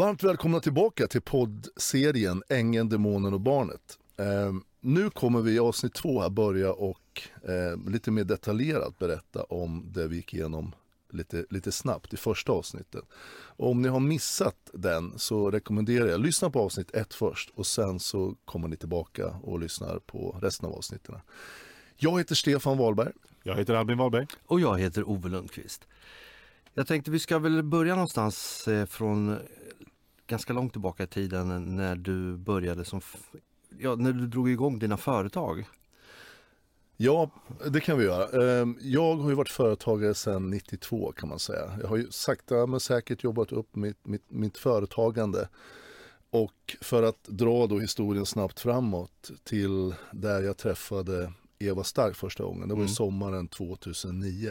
Varmt välkomna tillbaka till poddserien Ängeln, Demonen och Barnet. Eh, nu kommer vi i avsnitt två här börja och eh, lite mer detaljerat berätta om det vi gick igenom lite, lite snabbt i första avsnittet. Och om ni har missat den så rekommenderar jag, lyssna på avsnitt ett först och sen så kommer ni tillbaka och lyssnar på resten av avsnitten. Jag heter Stefan Wahlberg. Jag heter Albin Wahlberg. Och jag heter Ove Lundqvist. Jag tänkte vi ska väl börja någonstans eh, från ganska långt tillbaka i tiden när du började som, ja, när du drog igång dina företag. Ja, det kan vi göra. Ehm, jag har ju varit företagare sedan 92 kan man säga. Jag har ju sakta men säkert jobbat upp mitt, mitt, mitt företagande. Och för att dra då historien snabbt framåt till där jag träffade Eva Stark första gången. Det var mm. sommaren 2009.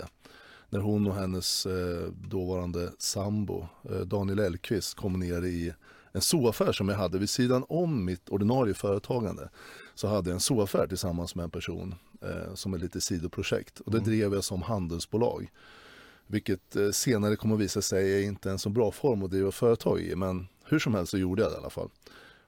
När hon och hennes eh, dåvarande sambo eh, Daniel Elkvist kom ner i en zooaffär som jag hade vid sidan om mitt ordinarie företagande. Så hade jag en zooaffär tillsammans med en person eh, som ett lite sidoprojekt. Och det mm. drev jag som handelsbolag. Vilket eh, senare kommer att visa sig är inte en så bra form att driva företag i. Men hur som helst så gjorde jag det i alla fall.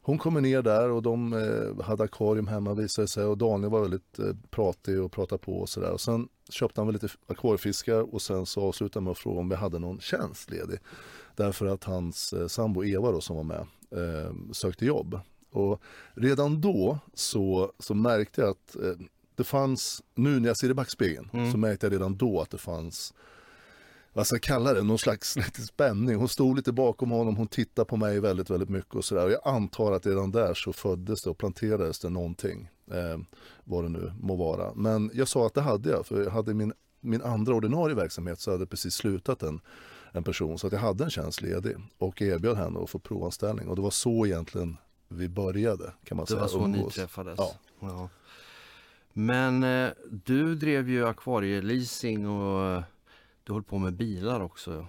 Hon kommer ner där och de eh, hade akvarium hemma visade sig och Daniel var väldigt eh, pratig och pratade på och sådär. Och sen köpte han väl lite akvariefiskar och sen så avslutade han med att fråga om vi hade någon tjänst ledig. Därför att hans eh, sambo Eva då som var med eh, sökte jobb. Och redan då så, så märkte jag att eh, det fanns, nu när jag ser i backspegeln, mm. så märkte jag redan då att det fanns vad ska jag kalla det, någon slags spänning. Hon stod lite bakom honom, hon tittade på mig väldigt, väldigt mycket och sådär. Jag antar att redan där så föddes det och planterades det någonting. Eh, vad det nu må vara. Men jag sa att det hade jag, för jag hade min, min andra ordinarie verksamhet så hade precis slutat en, en person. Så att jag hade en tjänst ledig och erbjöd henne att få provanställning. Och det var så egentligen vi började kan man det säga. Det var så umgås. ni träffades? Ja. ja. Men eh, du drev ju akvarieleasing och du höll på med bilar också.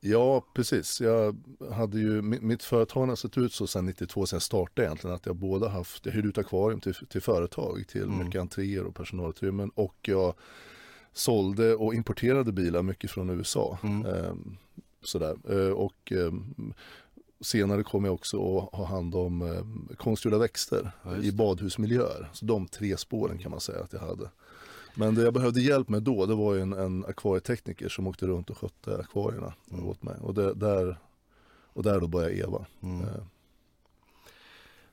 Ja, precis. Jag hade ju, mitt företag har sett ut så sedan 92, sen startade egentligen, att jag både haft, jag hyrde ut akvarium till, till företag, till mm. mycket entréer och personalutrymmen och jag sålde och importerade bilar mycket från USA. Mm. Ehm, sådär. Ehm, och ehm, senare kom jag också att ha hand om eh, konstgjorda växter ja, i badhusmiljöer. Så de tre spåren kan man säga att jag hade. Men det jag behövde hjälp med då, det var ju en, en akvarietekniker som åkte runt och skötte akvarierna mm. åt mig. Och, det, där, och där då började Eva. Mm. Eh.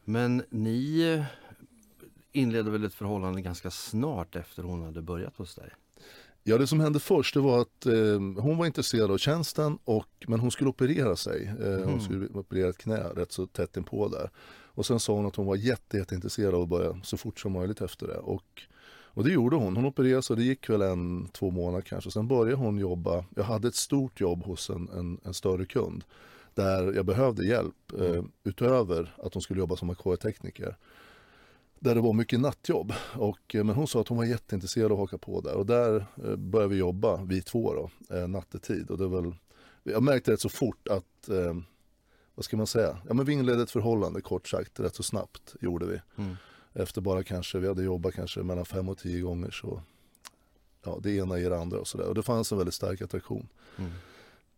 Men ni inledde väl ett förhållande ganska snart efter hon hade börjat hos dig? Ja, det som hände först det var att eh, hon var intresserad av tjänsten och, men hon skulle operera sig. Eh, mm. Hon skulle operera ett knä rätt så tätt inpå där. Och sen sa hon att hon var jätte, jätteintresserad av att börja så fort som möjligt efter det. Och och det gjorde hon. Hon opererade så det gick väl en, två månader kanske. Sen började hon jobba. Jag hade ett stort jobb hos en, en, en större kund. Där jag behövde hjälp eh, utöver att hon skulle jobba som akvarietekniker. Där det var mycket nattjobb. Och, eh, men hon sa att hon var jätteintresserad av att haka på där. Och där eh, började vi jobba, vi två då, eh, nattetid. Och det väl, jag märkte rätt så fort att, eh, vad ska man säga, ja, men vi inledde ett förhållande kort sagt, rätt så snabbt gjorde vi. Mm efter bara kanske, vi hade jobbat kanske mellan fem och tio gånger så ja, det ena ger det andra och sådär. Och det fanns en väldigt stark attraktion. Mm.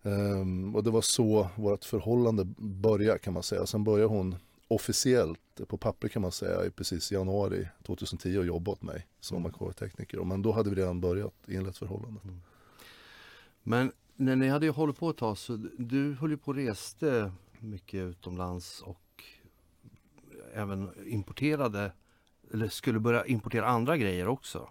Um, och det var så vårt förhållande började kan man säga. Sen började hon officiellt på papper kan man säga i precis januari 2010 och jobba åt mig som mm. akvarietekniker. Men då hade vi redan börjat inlett förhållandet. Mm. Men när ni hade ju hållit på ett tag så du höll ju på och reste mycket utomlands och även importerade eller skulle börja importera andra grejer också.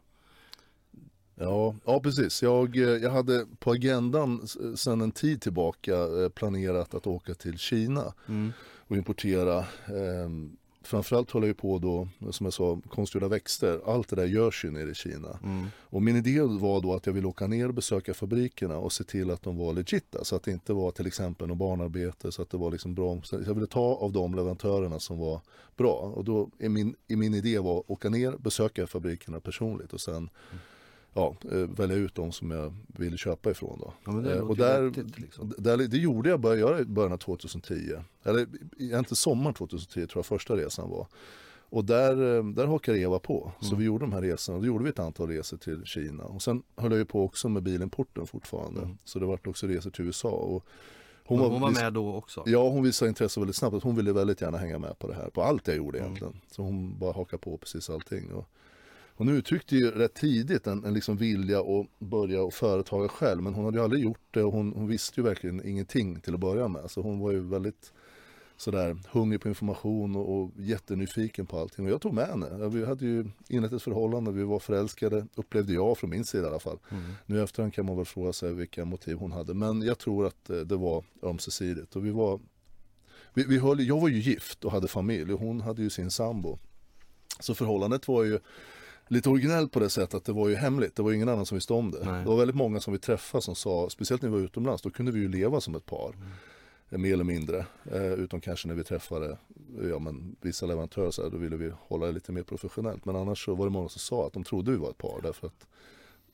Ja, ja precis. Jag, eh, jag hade på agendan sedan en tid tillbaka eh, planerat att åka till Kina mm. och importera eh, framförallt håller jag på då, som jag sa, konstgjorda växter. Allt det där görs ju nere i Kina. Mm. Och min idé var då att jag ville åka ner och besöka fabrikerna och se till att de var legita. Så att det inte var till exempel något barnarbete. Så att det var liksom bra. Så jag ville ta av de leverantörerna som var bra. Och då är min, min idé var att åka ner, besöka fabrikerna personligt och sen mm ja, eh, välja ut de som jag vill köpa ifrån. Då. Ja, det eh, och där, vettigt, liksom. där, det gjorde jag, började göra i början av 2010. Eller egentligen sommaren 2010 tror jag första resan var. Och där, eh, där hakade Eva på. Så mm. vi gjorde de här resorna. Då gjorde vi ett antal resor till Kina. Och sen höll jag ju på också med bilimporten fortfarande. Mm. Så det var också resor till USA. Och Hon var, hon var med då också? Ja, hon visade intresse väldigt snabbt. Hon ville väldigt gärna hänga med på det här, på allt jag gjorde mm. egentligen. Mm. Så hon bara hakade på precis allting. Och hon uttryckte ju rätt tidigt en, en liksom vilja att börja och företaga själv, men hon hade ju aldrig gjort det och hon, hon visste ju verkligen ingenting till att börja med. Så hon var ju väldigt sådär hungrig på information och, och jättenyfiken på allting. Och jag tog med henne. Vi hade ju inlett ett förhållande, vi var förälskade, upplevde jag från min sida i alla fall. Mm. Nu efterhand kan man väl fråga sig vilka motiv hon hade. Men jag tror att eh, det var ömsesidigt. Och vi var, vi, vi höll, jag var ju gift och hade familj och hon hade ju sin sambo. Så förhållandet var ju lite originellt på det sättet att det var ju hemligt. Det var ingen annan som visste om det. Nej. Det var väldigt många som vi träffade som sa, speciellt när vi var utomlands, då kunde vi ju leva som ett par. Mm mer eller mindre. Eh, utom kanske när vi träffade ja, men vissa leverantörer så här, då ville vi hålla det lite mer professionellt. Men annars så var det många som sa att de trodde vi var ett par därför att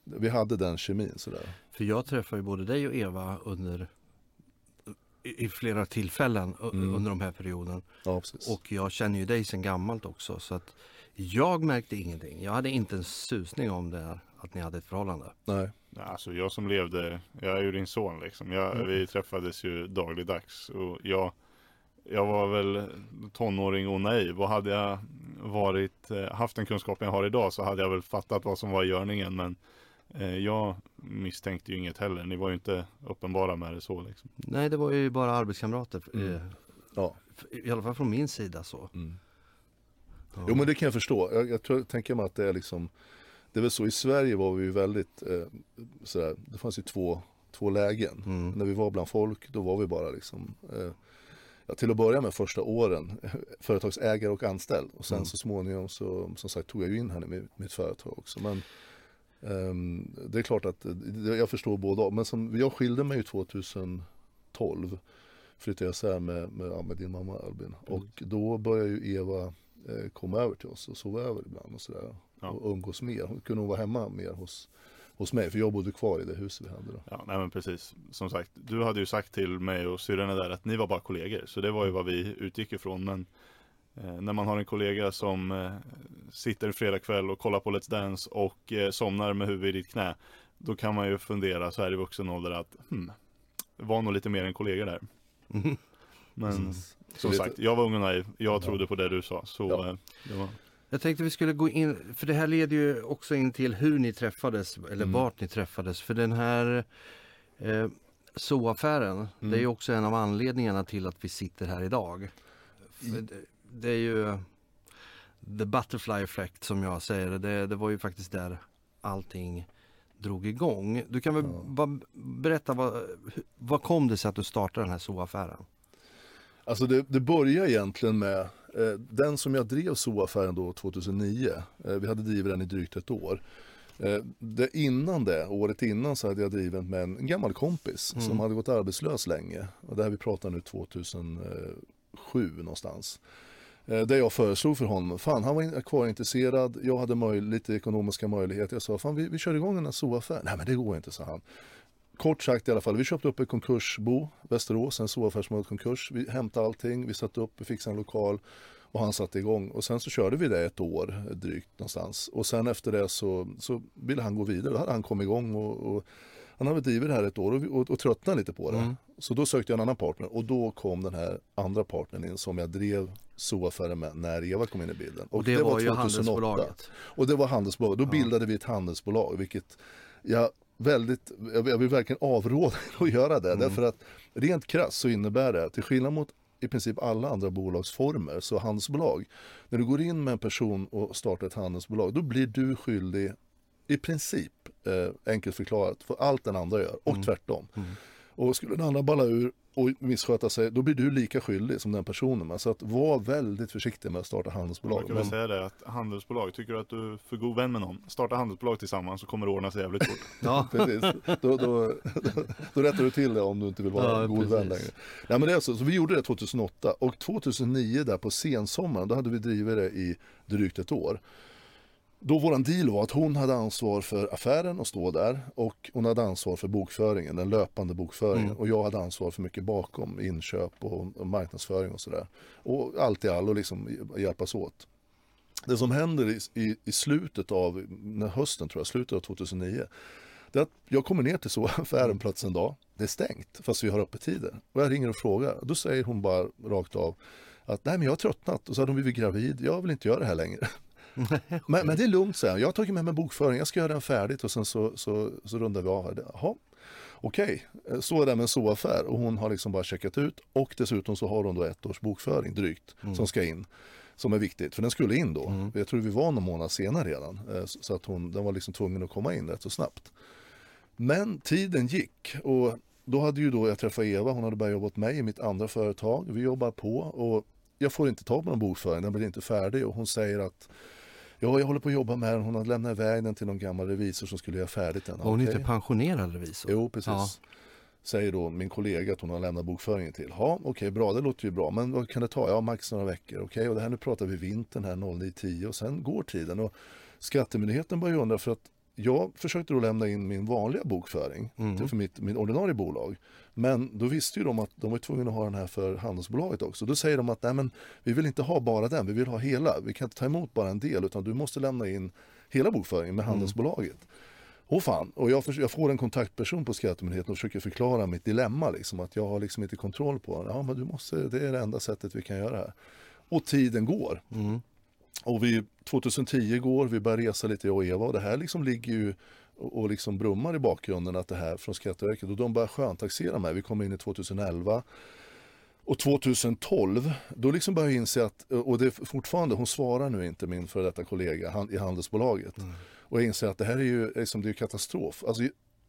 vi hade den kemin sådär. För jag träffade ju både dig och Eva under i, flera tillfällen mm. under de här perioden. Ja, och jag känner ju dig sedan gammalt också så att jag märkte ingenting. Jag hade inte en susning om det här, att ni hade ett förhållande. Nej. Alltså jag som levde, jag är ju din son liksom. Jag, mm. Vi träffades ju dagligdags och jag, jag var väl tonåring och naiv och hade jag varit, eh, haft den kunskapen jag har idag så hade jag väl fattat vad som var i görningen men eh, jag misstänkte ju inget heller. Ni var ju inte uppenbara med det så liksom. Nej, det var ju bara arbetskamrater. Mm. Eh, ja. I alla fall från min sida så. Mm. Ja. Jo men det kan jag förstå. Jag, jag tror, tänker mig att det är liksom det är väl så, i Sverige var vi ju väldigt, eh, sådär, det fanns ju två, två lägen. Mm. När vi var bland folk, då var vi bara liksom, eh, ja, till att börja med första åren, företagsägare och anställd. Och sen mm. så småningom så, som sagt, tog jag ju in henne med mitt företag också. Men eh, det är klart att, jag förstår båda, men som, jag skilde mig ju 2012 flyttade jag isär med, med, med din mamma Albin. Mm. Och då började ju Eva eh, komma över till oss och sova över ibland och sådär ja. och umgås mer. Hon kunde vara hemma mer hos, hos mig, för jag bodde kvar i det huset vi hade då. Ja, nej men precis. Som sagt, du hade ju sagt till mig och syrrorna där att ni var bara kollegor, så det var ju vad vi utgick ifrån. Men eh, när man har en kollega som eh, sitter en fredagkväll och kollar på Let's Dance och eh, somnar med huvudet i ditt knä, då kan man ju fundera så här i vuxen ålder att hmm, var nog lite mer en kollega där. Men mm. Som sagt, jag var ung och naiv. Jag trodde på det du sa. Så ja. Eh, det var... Jag tänkte vi skulle gå in, för det här leder ju också in till hur ni träffades eller mm. vart ni träffades. För den här eh, affären mm. det är ju också en av anledningarna till att vi sitter här idag. Mm. Det, det, är ju the butterfly effect som jag säger. Det, det var ju faktiskt där allting drog igång. Du kan väl ja. berätta vad, vad kom det sig att du startade den här zooaffären? Alltså det, det började egentligen med Eh, den som jag drev zooaffären då 2009, eh, vi hade drivit den i drygt ett år. Eh, det innan det, året innan så hade jag drivit med en gammal kompis mm. som hade gått arbetslös länge. Och det här vi pratar nu 2007 någonstans. Där jag föreslog för honom, fan han var kvarintresserad, jag hade möj lite ekonomiska möjligheter. Jag sa, fan vi, vi kör igång en zooaffär. Nej men det går inte, sa han kort sagt i alla fall, vi köpte upp ett konkursbo, Västerås, en zooaffär som konkurs. Vi hämtade allting, vi satte upp, vi fixade en lokal och han satte igång. Och sen så körde vi det ett år drygt någonstans. Och sen efter det så, så ville han gå vidare, då hade han kommit igång och, och han hade drivit det här ett år och, och, och tröttnade lite på det. Mm. Så då sökte jag en annan partner och då kom den här andra partnern in som jag drev zooaffären med när Eva kom in i bilden. Och, och det, det, var, var ju handelsbolaget. Och det var handelsbolaget. Då ja. bildade vi ett handelsbolag vilket jag väldigt, jag vill verkligen avråda att göra det. Mm. Därför att rent krasst så innebär det, till skillnad mot i princip alla andra bolagsformer, så handelsbolag. När du går in med en person och startar ett handelsbolag, då blir du skyldig i princip, eh, enkelt förklarat, för allt den andra gör och mm. tvärtom. Mm. Och skulle den andra balla ur och missköta sig, då blir du lika skyldig som den personen. Så att var väldigt försiktig med att starta handelsbolag. Jag kan väl säga det att handelsbolag, tycker du att du är för god vän med någon, starta handelsbolag tillsammans så kommer det ordna sig jävligt fort. ja, precis. Då, då, då, då, rättar du till det om du inte vill vara ja, god precis. vän längre. Nej, men det är så, så vi gjorde det 2008 och 2009 där på sensommaren, då hade vi drivit det i drygt ett år. Då våran deal var att hon hade ansvar för affären och stå där och hon hade ansvar för bokföringen, den löpande bokföringen. Mm. Och jag hade ansvar för mycket bakom, inköp och marknadsföring och sådär. Och allt i allo liksom hjälpas åt. Det som händer i, i, i slutet av, när hösten tror jag, slutet av 2009 Det är att jag kommer ner till så affären plötsligt en dag. Det är stängt fast vi har öppettider. Och jag ringer och frågar. Då säger hon bara rakt av att nej men jag har tröttnat. Och så hade hon blivit gravid. Jag vill inte göra det här längre. men, men det är lugnt, säger Jag har tagit med mig bokföring. Jag ska göra den färdigt och sen så, så, så rundar vi av. Här. Jaha, okej. Okay. Så är det med en så-affär. Och hon har liksom bara checkat ut. Och dessutom så har hon då ett års bokföring drygt mm. som ska in som är viktigt, för den skulle in då. Mm. Jag tror vi var någon månad senare redan, eh, så att hon, den var liksom tvungen att komma in rätt så snabbt. Men tiden gick och då hade ju då jag träffat Eva, hon hade börjat jobba åt mig i mitt andra företag. Vi jobbar på och jag får inte tag på någon bokföring, den blir inte färdig och hon säger att Ja, jag håller på att jobba med den. Hon har lämnat iväg den till någon gammal revisor som skulle göra färdigt den. Var hon okay. inte pensionerad revisor? Jo, precis. Ja. Säger då min kollega att hon har lämnat bokföringen till. Ja, okej, okay, bra, det låter ju bra. Men vad kan det ta? Ja, max några veckor. Okej, okay, och det här nu pratar vi vintern här 09.10 och sen går tiden. Och Skattemyndigheten börjar undra för att jag försökte då lämna in min vanliga bokföring mm. för mitt, min ordinarie bolag. Men då visste ju de att de var tvungna att ha den här för handelsbolaget också. Då säger de att Nej, men vi vill inte ha bara den, vi vill ha hela. Vi kan inte ta emot bara en del utan du måste lämna in hela bokföringen med mm. handelsbolaget. Mm. Åh fan, och jag, jag, får en kontaktperson på Skattemyndigheten och försöker förklara mitt dilemma. Liksom, att jag har liksom inte kontroll på det. Ja, men du måste, det är det enda sättet vi kan göra det här. Och tiden går. Mm. Och vi, 2010 går, vi börjar resa lite jag och Eva och det här liksom ligger ju och, liksom brummar i bakgrunden att det här från Skatteverket och de börjar sköntaxera mig. Vi kommer in i 2011 och 2012, då liksom börjar jag inse att, och det är fortfarande, hon svarar nu inte min före detta kollega i handelsbolaget. Mm. Och jag inser att det här är ju liksom, det är katastrof. Alltså,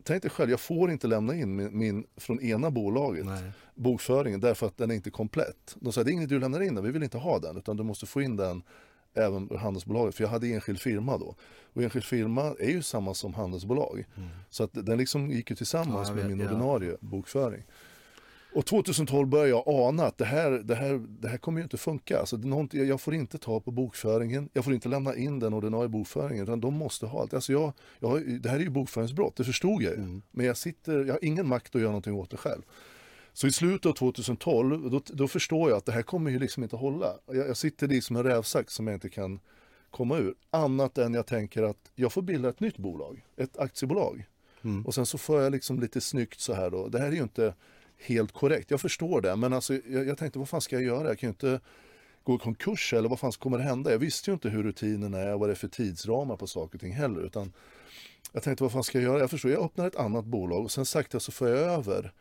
tänk dig själv, jag får inte lämna in min, min från ena bolaget, Nej. bokföringen, därför att den är inte komplett. De säger, det är inget du lämnar in den, vi vill inte ha den, utan du måste få in den även handelsbolaget, för jag hade enskild firma då. Och enskild firma är ju samma som handelsbolag. Mm. Så att den liksom gick ju tillsammans ja, vet, med min ordinarie ja. bokföring. Och 2012 började jag ana att det här, det här, det här kommer ju inte funka. Alltså, jag får inte ta på bokföringen, jag får inte lämna in den ordinarie bokföringen, utan de måste ha allt. Alltså jag, jag, det här är ju bokföringsbrott, det förstod jag ju. Mm. Men jag, sitter, jag har ingen makt att göra någonting åt det själv. Så i slutet av 2012, då, då förstår jag att det här kommer ju liksom inte hålla. Jag, jag sitter i som en rävsax som jag inte kan komma ur. Annat än jag tänker att jag får bilda ett nytt bolag, ett aktiebolag. Mm. Och sen så får jag liksom lite snyggt så här då. Det här är ju inte helt korrekt, jag förstår det. Men alltså jag, jag tänkte vad fan ska jag göra? Jag kan ju inte gå i konkurs eller vad fan kommer det hända? Jag visste ju inte hur rutinerna är och vad det är för tidsramar på saker och ting heller. Utan jag tänkte vad fan ska jag göra? Jag förstår, jag öppnar ett annat bolag och sen sakta så får jag över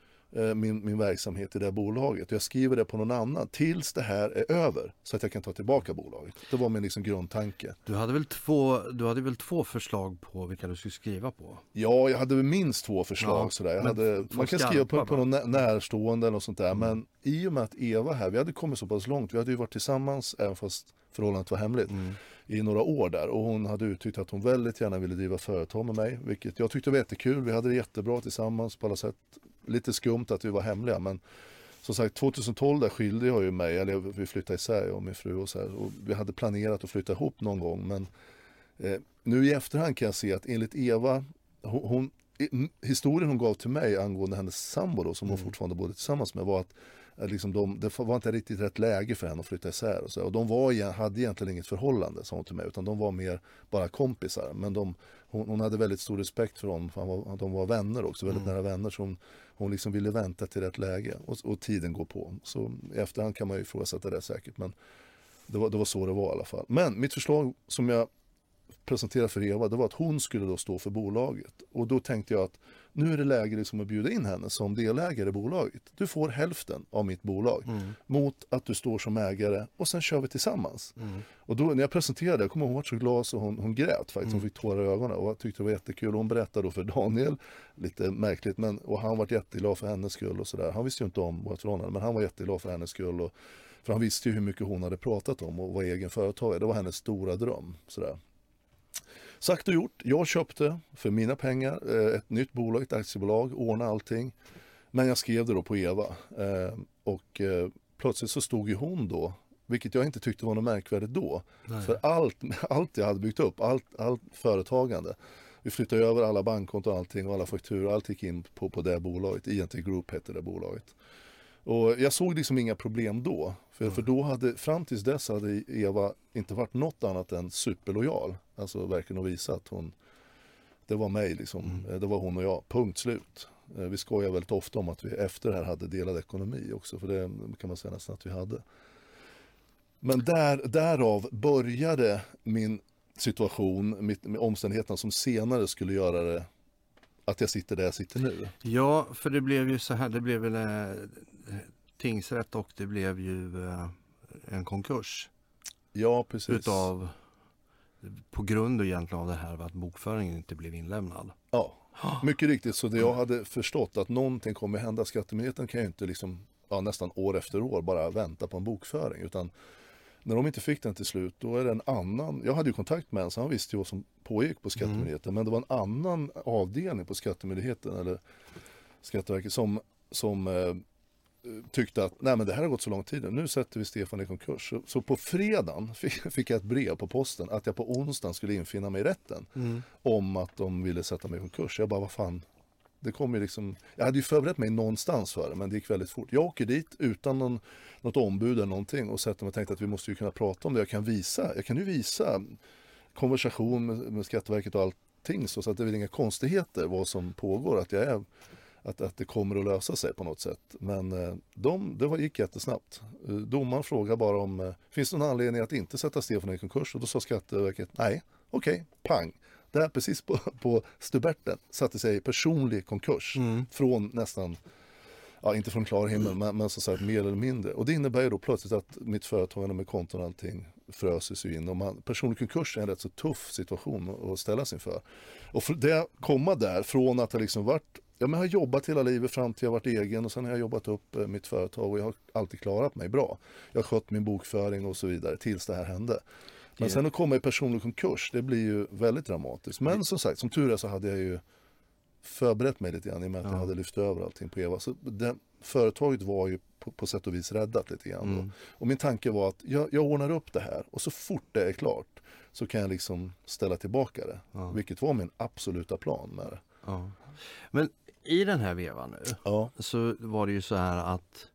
min, min verksamhet i det bolaget. Jag skriver det på någon annan tills det här är över så att jag kan ta tillbaka bolaget. Det var min liksom grundtanke. Du hade, väl två, du hade väl två förslag på vilka du skulle skriva på? Ja, jag hade minst två förslag ja, sådär. Hade, man kan skriva på, på någon närstående eller sånt där. Mm. Men i och med att Eva här, vi hade kommit så pass långt. Vi hade ju varit tillsammans även fast förhållandet var hemligt. Mm i några år där och hon hade uttryckt att hon väldigt gärna ville driva företag med mig, vilket jag tyckte var jättekul. Vi hade det jättebra tillsammans på alla sätt lite skumt att vi var hemliga men som sagt 2012 där skilde jag ju mig, eller vi flyttade isär jag och min fru och så här, och vi hade planerat att flytta ihop någon gång men eh, nu i efterhand kan jag se att enligt Eva, hon, hon historien hon gav till mig angående hennes sambo då, som hon mm. fortfarande bodde tillsammans med var att liksom de, det var inte riktigt rätt läge för henne att flytta isär. Och, så. och de var, hade egentligen inget förhållande, sa hon till mig, utan de var mer bara kompisar. Men de, hon, hon hade väldigt stor respekt för dem, för var, de var vänner också, väldigt mm. nära vänner. Så hon, hon liksom ville vänta till rätt läge och, och tiden går på. Så i efterhand kan man ju ifrågasätta det säkert, men det var, det var så det var i alla fall. Men mitt förslag som jag presenterade för Eva, det var att hon skulle då stå för bolaget. Och då tänkte jag att nu är det läge liksom att bjuda in henne som delägare i bolaget. Du får hälften av mitt bolag mm. mot att du står som ägare och sen kör vi tillsammans. Mm. Och då när jag presenterade, jag kommer ihåg hon var så glad så hon, hon grät faktiskt, hon mm. fick tårar i ögonen och tyckte det var jättekul. Hon berättade då för Daniel, lite märkligt, men, och han var jätteglad för hennes skull och sådär. Han visste ju inte om vårt förhållande, men han var jätteglad för hennes skull. Och, för han visste ju hur mycket hon hade pratat om och var egen företagare. Det var hennes stora dröm. Sådär. Sagt och gjort, jag köpte för mina pengar eh, ett nytt bolag, ett aktiebolag, ordnade allting. Men jag skrev det då på Eva eh, och eh, plötsligt så stod ju hon då, vilket jag inte tyckte var något märkvärdigt då. Nej. För allt, allt jag hade byggt upp, allt, allt företagande, vi flyttade över alla bankkonton och allting och alla fakturor, allt gick in på, på det bolaget, INT Group hette det bolaget. Och jag såg liksom inga problem då. För, mm. för då hade, fram tills dess hade Eva inte varit något annat än superlojal. Alltså verkligen att visa att hon det var mig liksom. Mm. Eh, Det var hon och jag, punkt slut. Eh, Vi skojar väldigt ofta om att vi efter det här hade delad ekonomi också, för det kan man säga nästan att vi hade. Men där, därav började min situation, mitt, med omständigheterna som senare skulle göra det att jag sitter där jag sitter nu. Ja, för det blev ju så här, det blev väl eh, tingsrätt och det blev ju eh, en konkurs Ja, precis. utav på grund egentligen av det här att bokföringen inte blev inlämnad. Ja, mycket riktigt. Så det jag hade förstått att någonting kommer hända. Skattemyndigheten kan ju inte liksom, ja, nästan år efter år bara vänta på en bokföring. Utan när de inte fick den till slut, då är det en annan. Jag hade ju kontakt med en, så han visste ju vad som pågick på Skattemyndigheten. Men det var en annan avdelning på Skattemyndigheten, eller Skatteverket, som, som eh, tyckte att nej men det här har gått så lång tid nu, sätter vi Stefan i konkurs. Så, så på fredagen fick, fick jag ett brev på posten att jag på onsdagen skulle infinna mig i rätten om att de ville sätta mig i konkurs. Jag bara, vad fan. Det kom ju liksom, jag hade ju förberett mig någonstans för det, men det gick väldigt fort. Jag åker dit utan någon, något ombud eller någonting och sätter mig och tänkte att vi måste ju kunna prata om det. Jag kan visa, jag kan ju visa konversation med, med Skatteverket och allting så, så att det är väl inga konstigheter vad som pågår. Att, jag är, att, att det kommer att lösa sig på något sätt. Men eh, de, det var, gick jättesnabbt. Eh, domaren frågade bara om, eh, finns det någon anledning att inte sätta Stefan i konkurs? Och då sa Skatteverket, nej, okej, pang. Där precis på, på stuberten satte sig personlig konkurs från nästan, ja inte från klar himmel, men, men så sagt mer eller mindre. Och det innebär ju då plötsligt att mitt företagande med konton och allting fröses ju in. Och man, personlig konkurs är en rätt så tuff situation att- att ställas inför. Och för det komma där från att ha liksom varit Ja, men jag har jobbat hela livet fram till jag varit egen och sen har jag jobbat upp eh, mitt företag och jag har alltid klarat mig bra. Jag har skött min bokföring och så vidare tills det här hände. Men Det- sen att komma i personlig konkurs, det blir ju väldigt dramatiskt. Men som sagt, som tur är så hade jag ju förberett mig lite grann i och med att Ja. jag hade lyft över allting på Eva. Så det, företaget var ju på, på sätt och vis räddat lite grann. Mm. Och min tanke var att jag, jag ordnar upp det här och så fort det är klart så kan jag liksom ställa tillbaka det. Ja. Vilket var min absoluta plan med det. Ja. Men i den här vevan nu Ja, så var det ju så här att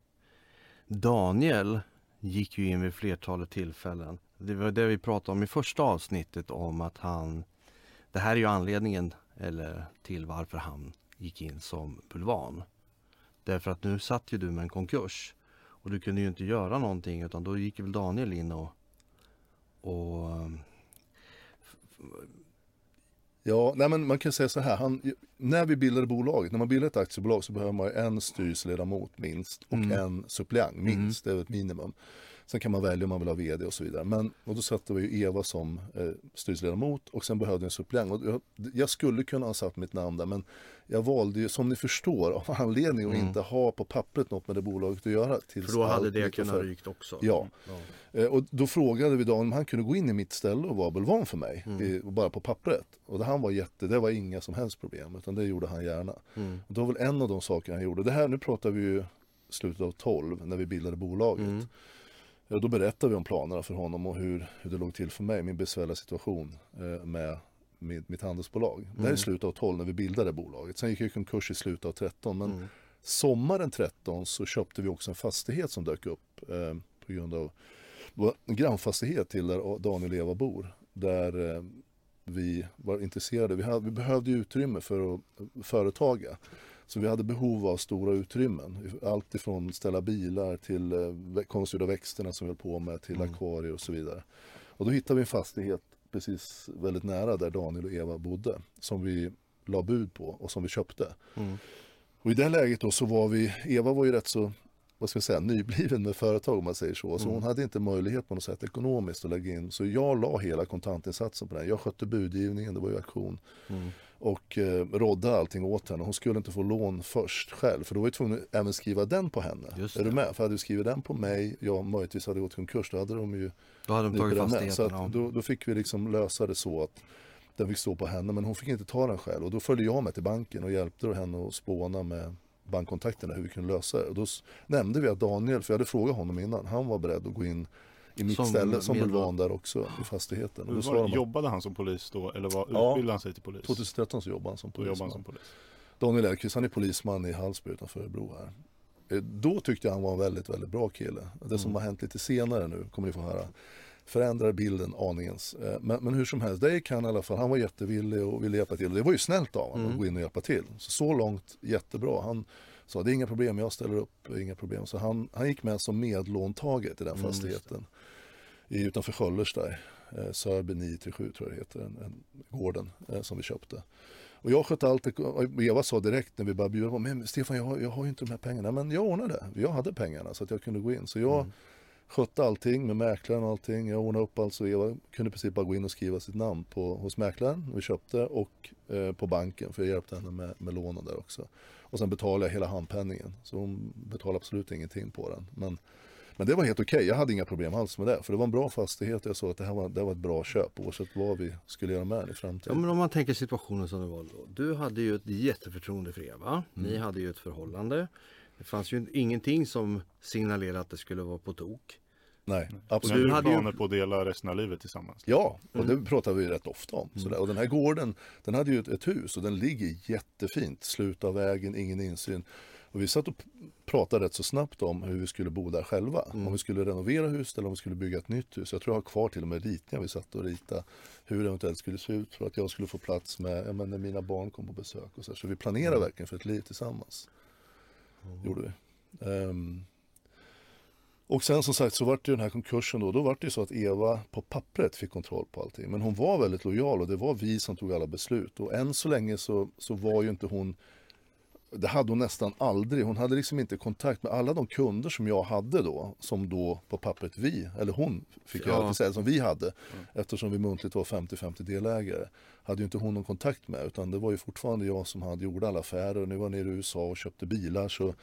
Daniel gick ju in vid flertalet tillfällen. Det var det vi pratade om i första avsnittet om att han Det här är ju anledningen eller till varför han gick in som bulvan. Därför att nu satt ju du med en konkurs och du kunde ju inte göra någonting utan då gick väl Daniel in och, och um, Ja, nej men man kan säga så här. Han, när vi bildade bolaget, när man bildar ett aktiebolag så behöver man en styrelseledamot minst och Mm. en suppleant minst. Det är ett minimum. Sen kan man välja om man vill ha vd och så vidare. Men och då satte vi ju Eva som eh, styrelseledamot och sen behövde jag en suppleant. Jag, jag skulle kunna ha satt mitt namn där men jag valde ju som ni förstår av anledning att Mm. inte ha på pappret något med det bolaget att göra. Tills för då hade det kunnat rykt också. Ja. Eh, Och då frågade vi Daniel om han kunde gå in i mitt ställe och vara bulvan för mig. Mm. I, bara på pappret. Och det, han var jätte, det var inga som helst problem. Utan det gjorde han gärna. Mm. Och det var väl en av de sakerna han gjorde. Det här, nu pratar vi ju slutet av 12 när vi bildade bolaget. Mm. Då berättade vi om planerna för honom och hur, hur det låg till för mig, min besvärliga situation eh, med mitt, mitt handelsbolag. Det här är Mm. slutet av 12 när vi bildade bolaget. Sen gick jag i konkurs i slutet av 13. Men Mm. sommaren 13 så köpte vi också en fastighet som dök upp eh, på grund av en grannfastighet till där Daniel och Eva bor. Där eh, vi var intresserade. Vi, hade, vi behövde utrymme för att företaga. Så vi hade behov av stora utrymmen. Allt ifrån ställa bilar till eh, konstgjorda växterna som vi höll på med till Mm. akvarier och så vidare. Och då hittade vi en fastighet precis väldigt nära där Daniel och Eva bodde. Som vi la bud på och som vi köpte. Mm. Och i det läget då så var vi, Eva var ju rätt så, vad ska jag säga, nybliven med företag om man säger så. Så Mm. hon hade inte möjlighet på något sätt ekonomiskt att lägga in. Så jag la hela kontantinsatsen på den. Jag skötte budgivningen, det var ju auktion. Mm. Och eh, rådde allting åt henne. Hon skulle inte få lån först själv. För då var jag tvungen att även skriva den på henne. Är du med? För hade du skrivit den på mig, jag möjligtvis hade gått konkurs, då hade de ju Då hade de tagit med. Så fastigheten. att då, då fick vi liksom lösa det så att den fick stå på henne. Men hon fick inte ta den själv. Och då följde jag med till banken och hjälpte henne att spåna med bankkontakterna hur vi kunde lösa det. Och då nämnde vi att Daniel, för jag hade frågat honom innan, han var beredd att gå in i mitt Som ställe som bulvan där också i fastigheten. Och var jobbade han som polis då eller var, Ja. utbildade han sig till polis? 2013 så jobbade han som han som polis. Daniel Elkvist, han är polisman i Hallsberg utanför Örebro här. Eh, Då tyckte jag han var en väldigt, väldigt bra kille. Det som Mm. har hänt lite senare nu, kommer ni få höra. förändrar bilden aningens. Eh, Men, men hur som helst, det gick han i alla fall. Han var jättevillig och ville hjälpa till. Och det var ju snällt av honom att gå in och hjälpa till. Så, så långt jättebra. Han sa det är inga problem, jag ställer upp, inga problem. Så han, han gick med som medlåntagare till den Mm, fastigheten. I, utanför Sköllers där. Eh, Sörby 937 tror jag det heter, en, en, gården eh, som vi köpte. Och jag skötte allt, Eva sa direkt när vi började bjuda på, men Stefan jag har, jag har ju inte de här pengarna, men jag ordnade det. Jag hade pengarna så att jag kunde gå in. Så jag skötte allting med mäklaren och allting. Jag ordnade upp allt så Eva kunde i princip bara gå in och skriva sitt namn på, hos mäklaren vi köpte och eh, på banken för jag hjälpte henne med, med lånen där också. Och sen betalade jag hela handpenningen. Så hon betalade absolut ingenting på den. Men, men det var helt okej, jag hade inga problem alls med det. För det var en bra fastighet jag såg att det här var, det var ett bra köp oavsett vad vi skulle göra med den i Ja, framtiden. men om man tänker situationen som det var då. Du hade ju ett jätteförtroende för Eva. Ni hade ju ett förhållande. Det fanns ju ingenting som signalerade att det skulle vara på tok. Nej, absolut. du du hade hade ju- planer på att dela resten av livet tillsammans. Ja, och det pratar vi rätt ofta om. Sådär. Och den här gården, den hade ju ett, ett hus och den ligger jättefint. Slut av vägen, ingen insyn. Och vi satt och pratade rätt så snabbt om hur vi skulle bo där själva. Om vi skulle renovera huset eller om vi skulle bygga ett nytt hus. Jag tror jag har kvar till och med ritningar vi satt och ritade. Hur det eventuellt skulle se ut för att jag skulle få plats med, men när mina barn kom på besök. Och så, här. så vi planerade verkligen för ett liv tillsammans. Gjorde vi. Ehm, och sen som sagt så var det ju den här konkursen då. Då var det ju så att Eva på pappret fick kontroll på allting. Men hon var väldigt lojal och det var vi som tog alla beslut. Och än så länge så, så var ju inte hon det hade hon nästan aldrig. Hon hade liksom inte kontakt med alla de kunder som jag hade då. Som då på pappret vi, eller hon fick jag Ja. säga, som vi hade. Eftersom vi muntligt var 50-50 delägare. Hade ju inte hon någon kontakt med. Utan det var ju fortfarande jag som hade gjort alla affärer. Och nu var jag nere i USA och köpte bilar. Så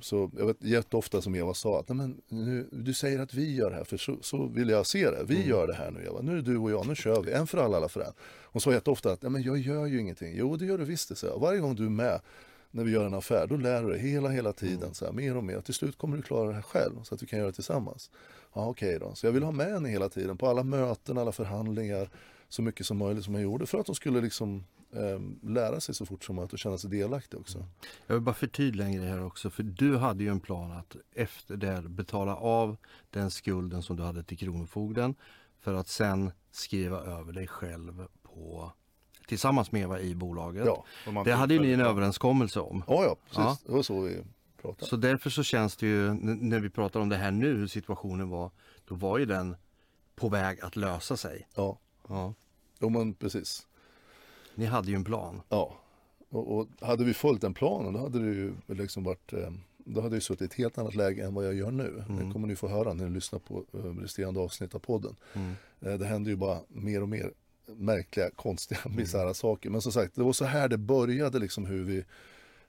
Så jag vet jätteofta som Eva sa att Nej, men nu, du säger att vi gör det här för så, så vill jag se det. Vi gör det här nu Eva. Nu är det du och jag, nu kör vi. En för alla, alla för en. Hon sa jätteofta att Nej, men jag gör ju ingenting. Jo det gör du visst det. Så. Varje gång du är med när vi gör en affär, då lär du dig hela, hela tiden. Så här, mer och mer. Till slut kommer du klara det här själv så att vi kan göra det tillsammans. Ja okej då. Så jag vill ha med henne hela tiden på alla möten, alla förhandlingar. Så mycket som möjligt som jag gjorde för att hon skulle liksom eh, lära sig så fort som möjligt och känna sig delaktig också. Jag vill bara förtydliga en grej här också. För du hade ju en plan att efter det betala av den skulden som du hade till Kronofogden. För att sen skriva över dig själv på tillsammans med Eva i bolaget. Ja, Det hade ju ni en överenskommelse om. ja, ja precis. Ja. Det var så vi pratade. Så därför så känns det ju, när vi pratar om det här nu, hur situationen var, då var ju den på väg att lösa sig. Ja, Ja. jo, men precis. Ni hade ju en plan. Ja, och, och hade vi följt den planen då hade det ju liksom varit eh, då hade jag suttit i ett helt annat läge än vad jag gör nu. Det kommer ni få höra när ni lyssnar på eh, resterande avsnitt av podden. Eh, Det händer ju bara mer och mer märkliga, konstiga, bisarra saker. Men som sagt, det var så här det började liksom hur vi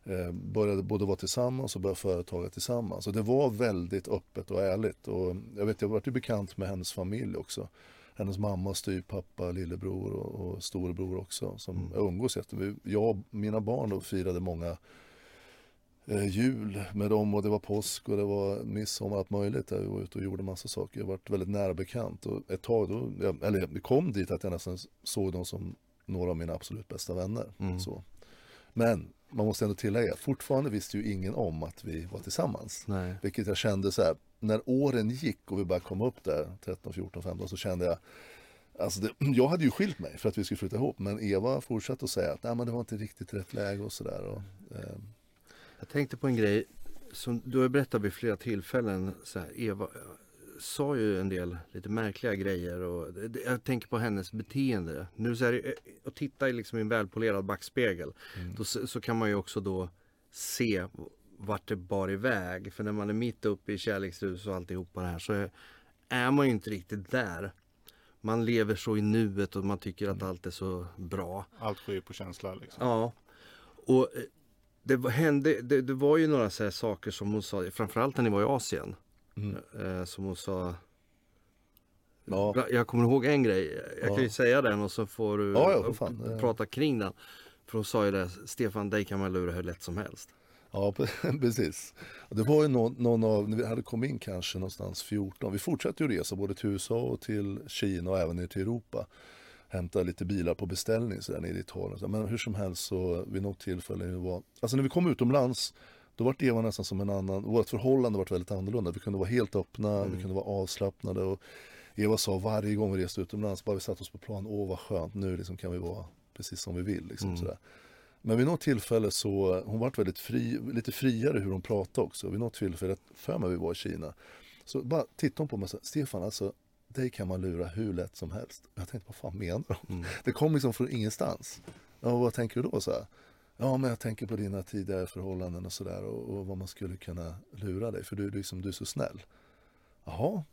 eh, började både vara tillsammans och börja företaga tillsammans. Och det var väldigt öppet och ärligt. Och jag vet, jag var ju bekant med hennes familj också. Hennes mamma, styvpappa, lillebror och, och storebror också som jag umgås efter. Jag och mina barn då firade många eh, jul med dem och det var påsk och det var midsommar, allt möjligt. Där vi var ute och gjorde massa saker. Jag varit väldigt nära bekant och ett tag då, jag, eller det kom dit att jag nästan såg dem som några av mina absolut bästa vänner. Så. Men man måste ändå tillägga, fortfarande visste ju ingen om att vi var tillsammans. Nej. Vilket jag kände så här, när åren gick och vi började komma upp där, 13, 14, 15, så kände jag Alltså det, jag hade ju skilt mig för att vi skulle flytta ihop men Eva fortsatte att säga att Nej, men det var inte riktigt rätt läge och sådär. Eh, Jag tänkte på en grej som du har berättat vid flera tillfällen. Så här, Eva eh, sa ju en del lite märkliga grejer och jag tänker på hennes beteende. Nu så är det, att titta i liksom en välpolerad backspegel då, s- så kan man ju också då se vart det bar iväg. För när man är mitt uppe i kärleksrus och alltihopa det här så är, är man ju inte riktigt där. Man lever så i nuet och man tycker att allt är så bra. Allt sker på känsla liksom. Ja. Och eh, det var, hände, det, det var ju några så här saker som hon sa, framförallt när ni var i Asien. Eh, som hon sa. ja, Jag kommer ihåg en grej, jag Ja. kan ju säga den och så får du Ja, eh, prata kring den. För hon sa ju det, Stefan dig kan man lura hur lätt som helst. Ja, precis. Det var ju någon, någon av, när vi hade kommit in kanske någonstans 14, vi fortsatte ju resa både till USA och till Kina och även ner till Europa. Hämta lite bilar på beställning så där nere i Italien. Men hur som helst så vid något tillfälle, vi var, alltså när vi kom utomlands, då var Eva nästan som en annan, vårt förhållande var väldigt annorlunda. Vi kunde vara helt öppna, vi kunde vara avslappnade och Eva sa varje gång vi reste utomlands, bara vi satt oss på plan, åh vad skönt, nu liksom kan vi vara precis som vi vill. Liksom, Mm. sådär. Men vid något tillfälle så, hon vart väldigt fri, lite friare hur hon pratade också. Vid något tillfälle, för mig vi var i Kina, så bara tittade hon på mig och sa, Stefan alltså, dig kan man lura hur lätt som helst. Jag tänkte, vad fan menar hon? Mm. Det kom liksom från ingenstans. Ja, vad tänker du då? Så här? Ja, men jag tänker på dina tidigare förhållanden och sådär och, och vad man skulle kunna lura dig för du, liksom, du är så snäll. Jaha,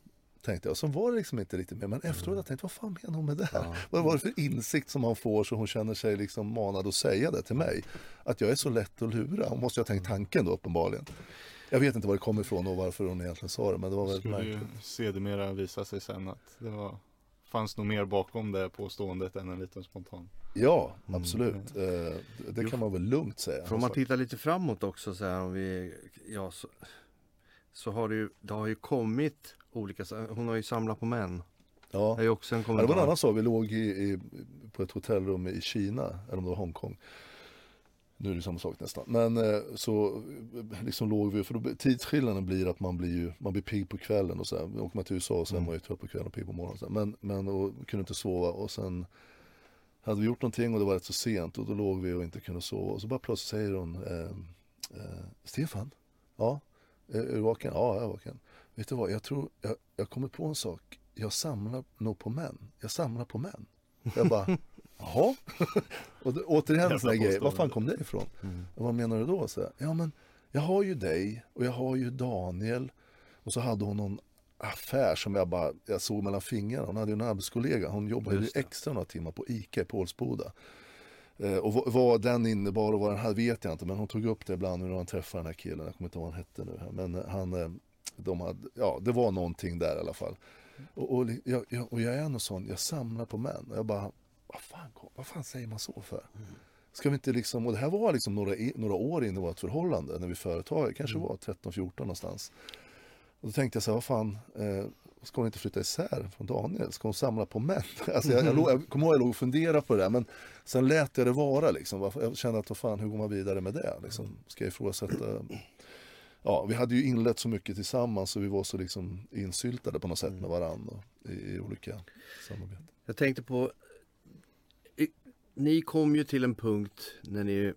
tänkte jag. Och så var det liksom inte riktigt med. Men efteråt jag tänkte vad fan menar hon med det här? Ja. Vad var det för insikt som man får så hon känner sig liksom manad att säga det till mig? Att jag är så lätt att lura. Hon måste ju ha tänkt tanken då uppenbarligen. Jag vet inte var det kommer ifrån och varför hon egentligen sa det men det var väldigt skulle ju märkligt. sedermera visa sig sen att det var, fanns nog mer bakom det påståendet än en liten spontan. Ja, Mm. absolut. Eh, det- Det kan man väl lugnt säga. För om man tittar lite framåt också så här om vi, ja så, så har det ju, det har ju kommit olika, hon har ju samlat på män. Ja. Det är också en Ja, det var en annan sak, vi låg i, i, på ett hotellrum i Kina, eller om det var Hongkong. Nu är det samma sak nästan. Men eh, så liksom låg vi, för då, tidsskillnaden blir att man blir ju, man blir pigg på kvällen och så här. Åker man till USA så är Mm. man ju trött på kvällen och pigg på morgonen. och Så här. Men, men och kunde inte sova och sen hade vi gjort någonting och det var rätt så sent och då låg vi och inte kunde sova. Och så bara plötsligt säger hon, eh, eh, Stefan, ja, är, du vaken? Ja, jag är vaken. Vet du vad, jag tror, jag, jag kommer på en sak. Jag samlar nog på män. Jag samlar på män. Jag bara, jaha? och det, återigen sån grej, var fan kom det ifrån? Mm. Vad menar du då? Så ja men, jag har ju dig och jag har ju Daniel. Och så hade hon någon affär som jag bara, jag såg mellan fingrarna. Hon hade ju en arbetskollega, hon jobbade ju extra några timmar på ICA i Pålsboda. Eh, och vad, den innebar och vad den hade vet jag inte, men hon tog upp det ibland när han träffade den här killen, jag kommer inte ihåg vad han hette nu. Men eh, han, eh, de hade, ja det var någonting där i alla fall. Och, och, jag, jag, och jag är en sån, jag samlar på män. Och jag bara, vad fan, vad fan säger man så för? Ska vi inte liksom, och det här var liksom några, några år in i vårt förhållande när vi företag, kanske var 13-14 någonstans. Och då tänkte jag så här, vad fan, eh, ska hon inte flytta isär från Daniel? Ska hon samla på män? Alltså jag, jag, låg, jag kommer ihåg att jag låg och funderade på det där, men sen lät jag det vara liksom. Jag kände att, vad fan, hur går man vidare med det? Liksom, ska jag ifrågasätta? Ja, vi hade ju inlett så mycket tillsammans och vi var så liksom insyltade på något sätt med varandra i, i olika samarbeten. Jag tänkte på, ni kom ju till en punkt när ni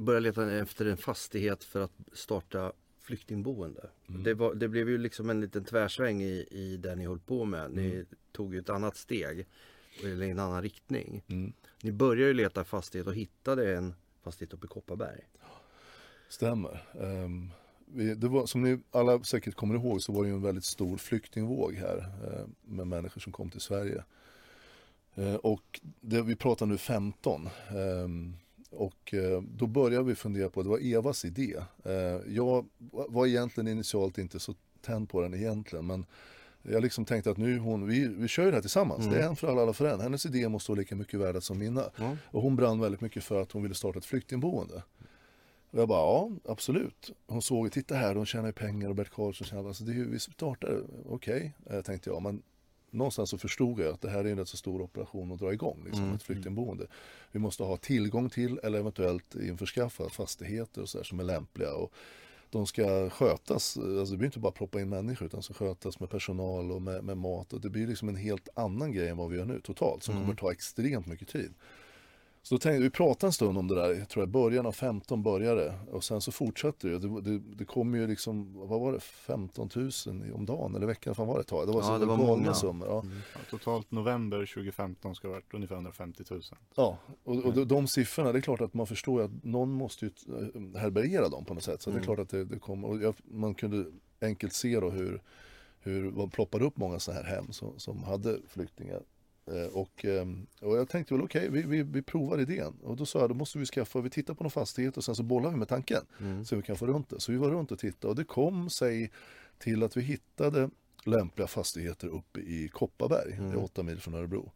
började leta efter en fastighet för att starta flyktingboende. Mm. Det, var, det blev ju liksom en liten tvärsväng i, i det ni höll på med. Ni tog ju ett annat steg, eller en annan riktning. Mm. Ni började ju leta fastighet och hittade en fastighet uppe i Kopparberg. Stämmer. Ehm, vi, det var, som ni alla säkert kommer ihåg så var det ju en väldigt stor flyktingvåg här eh, med människor som kom till Sverige. Eh, och det, vi pratar nu 15. ehm, och eh, då började vi fundera på, det var Evas idé. Eh, jag var egentligen initialt inte så tänd på den egentligen men jag liksom tänkte att nu hon, vi, vi kör ju det här tillsammans. Mm. Det är en för alla, alla för en. Hennes idé måste vara lika mycket värda som mina. Ja. Och hon brann väldigt mycket för att hon ville starta ett flyktingboende. Och jag bara, ja absolut. Hon såg, titta här, de tjänar ju pengar och Bert Karlsson tjänar, alltså det är ju, vi startar, okej, eh, tänkte jag. Men någonstans så förstod jag att det här är en rätt så stor operation att dra igång, liksom, Mm. ett flyktingboende. Vi måste ha tillgång till eller eventuellt införskaffa fastigheter och så här som är lämpliga. Och de ska skötas, alltså det blir inte bara proppa in människor utan ska skötas med personal och med, med mat. Och det blir liksom en helt annan grej än vad vi gör nu totalt som Mm. kommer ta extremt mycket tid. Så då tänkte, vi pratade en stund om det där, jag tror jag början av 15 började och sen så fortsatte det. Det, det, det kom ju liksom, vad var det, 15 000 i- om dagen eller veckan, fan var det tag? Det var Ja, så det var många. summor. Ja. Mm. Ja, totalt november 2015 ska det ha varit ungefär 150 000. Ja, och, och de, de siffrorna, det är klart att man förstår att någon måste ju eh, härbärgera dem på något sätt. Så det är Mm. klart att det, det kommer, och jag, man kunde enkelt se då hur, hur man ploppade upp många sådana här hem som, som hade flyktingar. Eh, och, eh, och jag tänkte väl okej, vi, vi, vi provar idén. Och då sa jag, då måste vi skaffa, vi tittar på någon fastighet och sen så bollar vi med tanken. Mm. Så vi kan få runt det. Så vi var runt och tittade och det kom sig till att vi hittade lämpliga fastigheter uppe i Kopparberg, Mm. det är åtta mil från Örebro.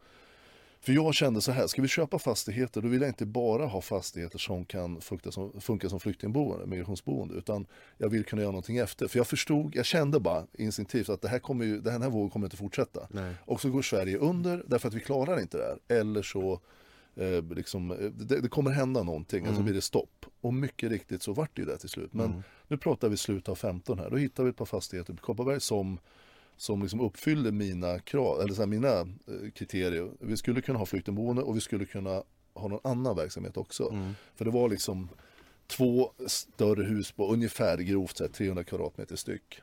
För jag kände så här, ska vi köpa fastigheter då vill jag inte bara ha fastigheter som kan funka som, funka som flyktingboende, migrationsboende, utan jag vill kunna göra någonting efter. För jag förstod, jag kände bara instinktivt att det här, kommer ju, den här vågen kommer inte fortsätta. Nej. Och så går Sverige under därför att vi klarar inte det här. Eller så eh, liksom, eh, det, det kommer hända någonting, alltså Mm. blir det stopp. Och mycket riktigt så vart det ju det till slut. Men Mm. nu pratar vi slut av 15 här. Då hittar vi ett par fastigheter på Kopparberg som som liksom uppfyllde mina krav, eller så här, mina eh, kriterier. Vi skulle kunna ha flyktingboende och vi skulle kunna ha någon annan verksamhet också. Mm. För det var liksom två större hus på ungefär grovt sett 300 kvadratmeter styck.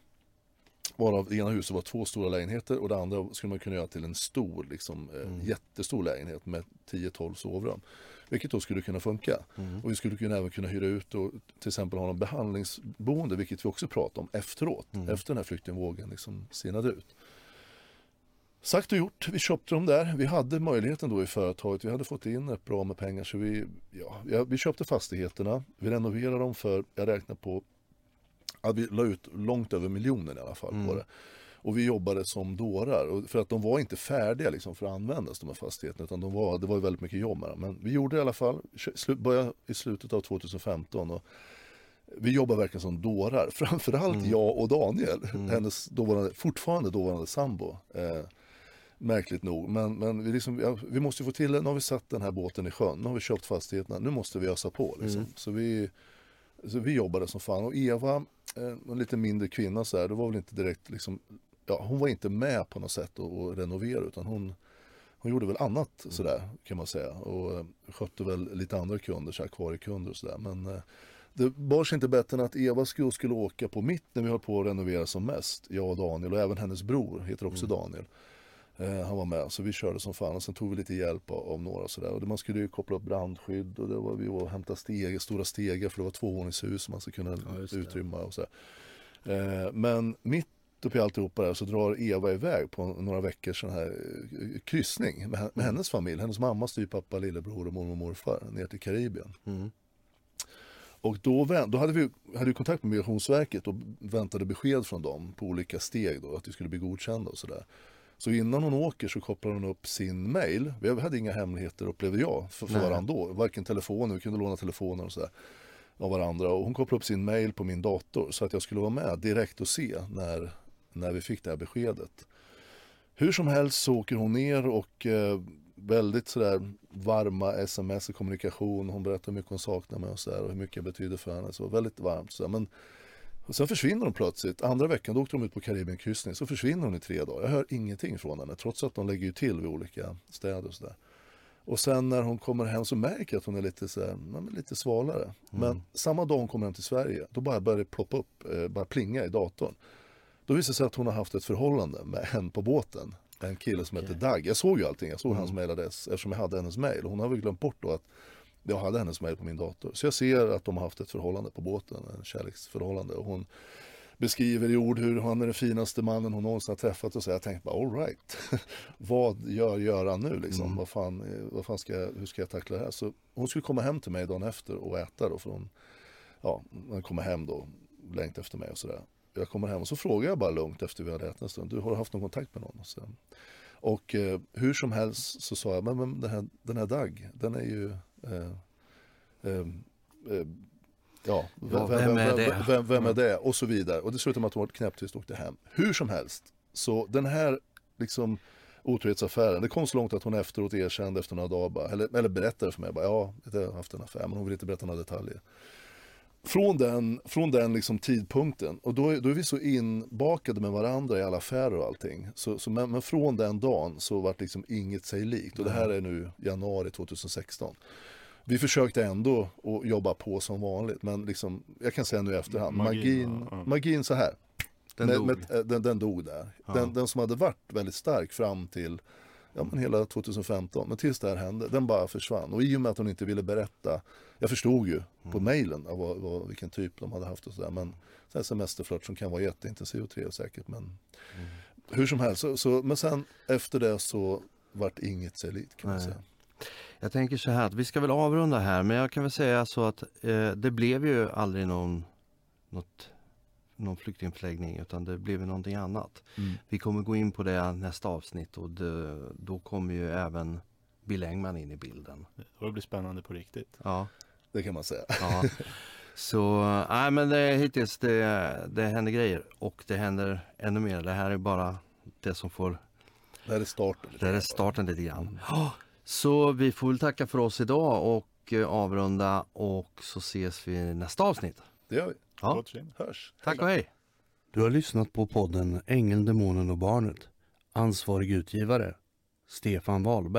Varav det ena huset var två stora lägenheter och det andra skulle man kunna göra till en stor, liksom, eh, Mm. jättestor lägenhet med 10-12 sovrum. Vilket då skulle kunna funka. Mm. Och vi skulle kunna, även kunna hyra ut och till exempel ha någon behandlingsboende, vilket vi också pratade om efteråt, Mm. efter den här flyktingvågen liksom sinade ut. Sagt och gjort, vi köpte dem där. Vi hade möjligheten då i företaget, vi hade fått in ett bra med pengar så vi, ja, vi köpte fastigheterna, vi renoverade dem för, jag räknar på, att vi la ut långt över miljonen i alla fall Mm. på det. Och vi jobbade som dårar, för att de var inte färdiga liksom för att användas de här fastigheterna, utan de var, det var väldigt mycket jobb med dem. Men vi gjorde det i alla fall, började i slutet av 2015 och vi jobbar verkligen som dårar, framförallt Mm. jag och Daniel, Mm. hennes dåvarande, fortfarande dåvarande sambo. Eh, märkligt nog, men, men vi, liksom, ja, vi måste få till det, nu har vi satt den här båten i sjön, nu har vi köpt fastigheterna, nu måste vi ösa på. Liksom. Mm. Så, vi, så vi jobbade som fan och Eva, eh, en lite mindre kvinna så här, det var väl inte direkt liksom, ja, hon var inte med på något sätt att att renovera utan hon, hon gjorde väl annat sådär kan man säga och eh, skötte väl lite andra kunder, så här, akvariekunder och sådär. Men eh, det sig inte bättre än att Eva skulle, skulle åka på mitt när vi höll på att renovera som mest. Jag och Daniel och även hennes bror heter också Mm. Daniel. Eh, han var med så vi körde som fan och sen tog vi lite hjälp av, av några och sådär. Och man skulle ju koppla upp brandskydd och det var, vi var och hämtade stegar, stora stegar för det var tvåvåningshus som man skulle kunna Ja, utrymma och sådär. Eh, men mitt uppe i alltihopa där så drar Eva iväg på några veckors sån här eh, kryssning med, med hennes familj. Hennes mamma, styvpappa, lillebror och mormor och morfar ner till Karibien. Mm. Och då, då hade vi hade vi kontakt med Migrationsverket och väntade besked från dem på olika steg då, att vi skulle bli godkända och sådär. Så innan hon åker så kopplar hon upp sin mail. Vi hade inga hemligheter upplevde jag för, för varandra då. Varken telefoner, vi kunde låna telefoner och sådär av varandra. Och hon kopplade upp sin mail på min dator så att jag skulle vara med direkt och se när, när vi fick det här beskedet. Hur som helst så åker hon ner och eh, väldigt sådär varma sms och kommunikation. Hon berättar hur mycket hon saknar mig och, så där, och hur mycket jag betyder för henne. Så väldigt varmt. Så. Men och sen försvinner hon plötsligt. Andra veckan då åkte de ut på Karibienkryssning. Så försvinner hon i tre dagar. Jag hör ingenting från henne trots att de lägger till vid olika städer och sådär. Och sen när hon kommer hem så märker jag att hon är lite, så här, lite svalare. Men samma dag hon kommer hem till Sverige, då bara börjar det ploppa upp, eh, bara plinga i datorn. Då visar det sig att hon har haft ett förhållande med en på båten. En kille som Okej. heter Dag. Jag såg ju allting, jag såg Mm. hans mailadress eftersom jag hade hennes mail. Hon har väl glömt bort då att jag hade hennes mail på min dator. Så jag ser att de har haft ett förhållande på båten, en kärleksförhållande. Och hon beskriver i ord hur han är den finaste mannen hon någonsin har träffat och så jag tänkte bara all right. vad gör Göran nu liksom? Mm. Vad fan, vad fan ska jag, hur ska jag tackla det här? Så hon skulle komma hem till mig dagen efter och äta då för hon, ja, hon kommer hem då, längt efter mig och sådär. Jag kommer hem och så frågar jag bara lugnt efter vi hade ätit en stund, du har du haft någon kontakt med någon? Och, så, och eh, hur som helst så sa jag, men, men den, här, den här Dag, den är ju eh, eh, eh, Ja, Ja, vem är det? Vem, vem är det? Och så vidare. Och det slutade med att hon var knäpptyst och åkte hem. Hur som helst, så den här liksom otrohetsaffären, det kom så långt att hon efteråt erkände efter några dagar, bara, eller, eller berättade för mig, bara, ja, jag har haft en affär, men hon vill inte berätta några detaljer. Från den, från den liksom tidpunkten, och då, är- då är vi så inbakade med varandra i alla affärer och allting. Så, så, men, men från den dagen så vart liksom inget sig likt. Och det här är nu januari 2016. Vi försökte ändå att jobba på som vanligt, men liksom, jag kan säga nu i efterhand, Magin, magin, ja, ja. magin så här. Den med, dog. Med, eh, den, den dog där. Ja. Den, den som hade varit väldigt stark fram till ja, men hela 2015, men tills det här hände, den bara försvann. Och i och med att hon inte ville berätta, jag förstod ju på Mm. mejlen av vad, vad, vilken typ de hade haft och sådär, men så här semesterflört som kan vara jätteintensiv och trevlig säkert, men Mm. hur som helst, så, så, men sen efter det så vart inget sig likt kan man Nej. säga. Jag tänker så här att vi ska väl avrunda här men jag kan väl säga så att eh, det blev ju aldrig någon, något, någon flyktingförläggning utan det blev någonting annat. Vi kommer gå in på det nästa avsnitt och det, då kommer ju även Bill Engman in i bilden. Det blir spännande på riktigt. Ja, Det kan man säga. ja. Så nej men det, hittills det, det händer grejer och det händer ännu mer. Det här är bara det som får, Det här är starten. det här är starten lite grann. Ja, Så vi får väl tacka för oss idag och eh, avrunda och så ses vi i nästa avsnitt. Det gör vi. Ja. Hörs. Tack och hej! Du har lyssnat på podden Ängeln, Demonen och Barnet. Ansvarig utgivare Stefan Wahlberg.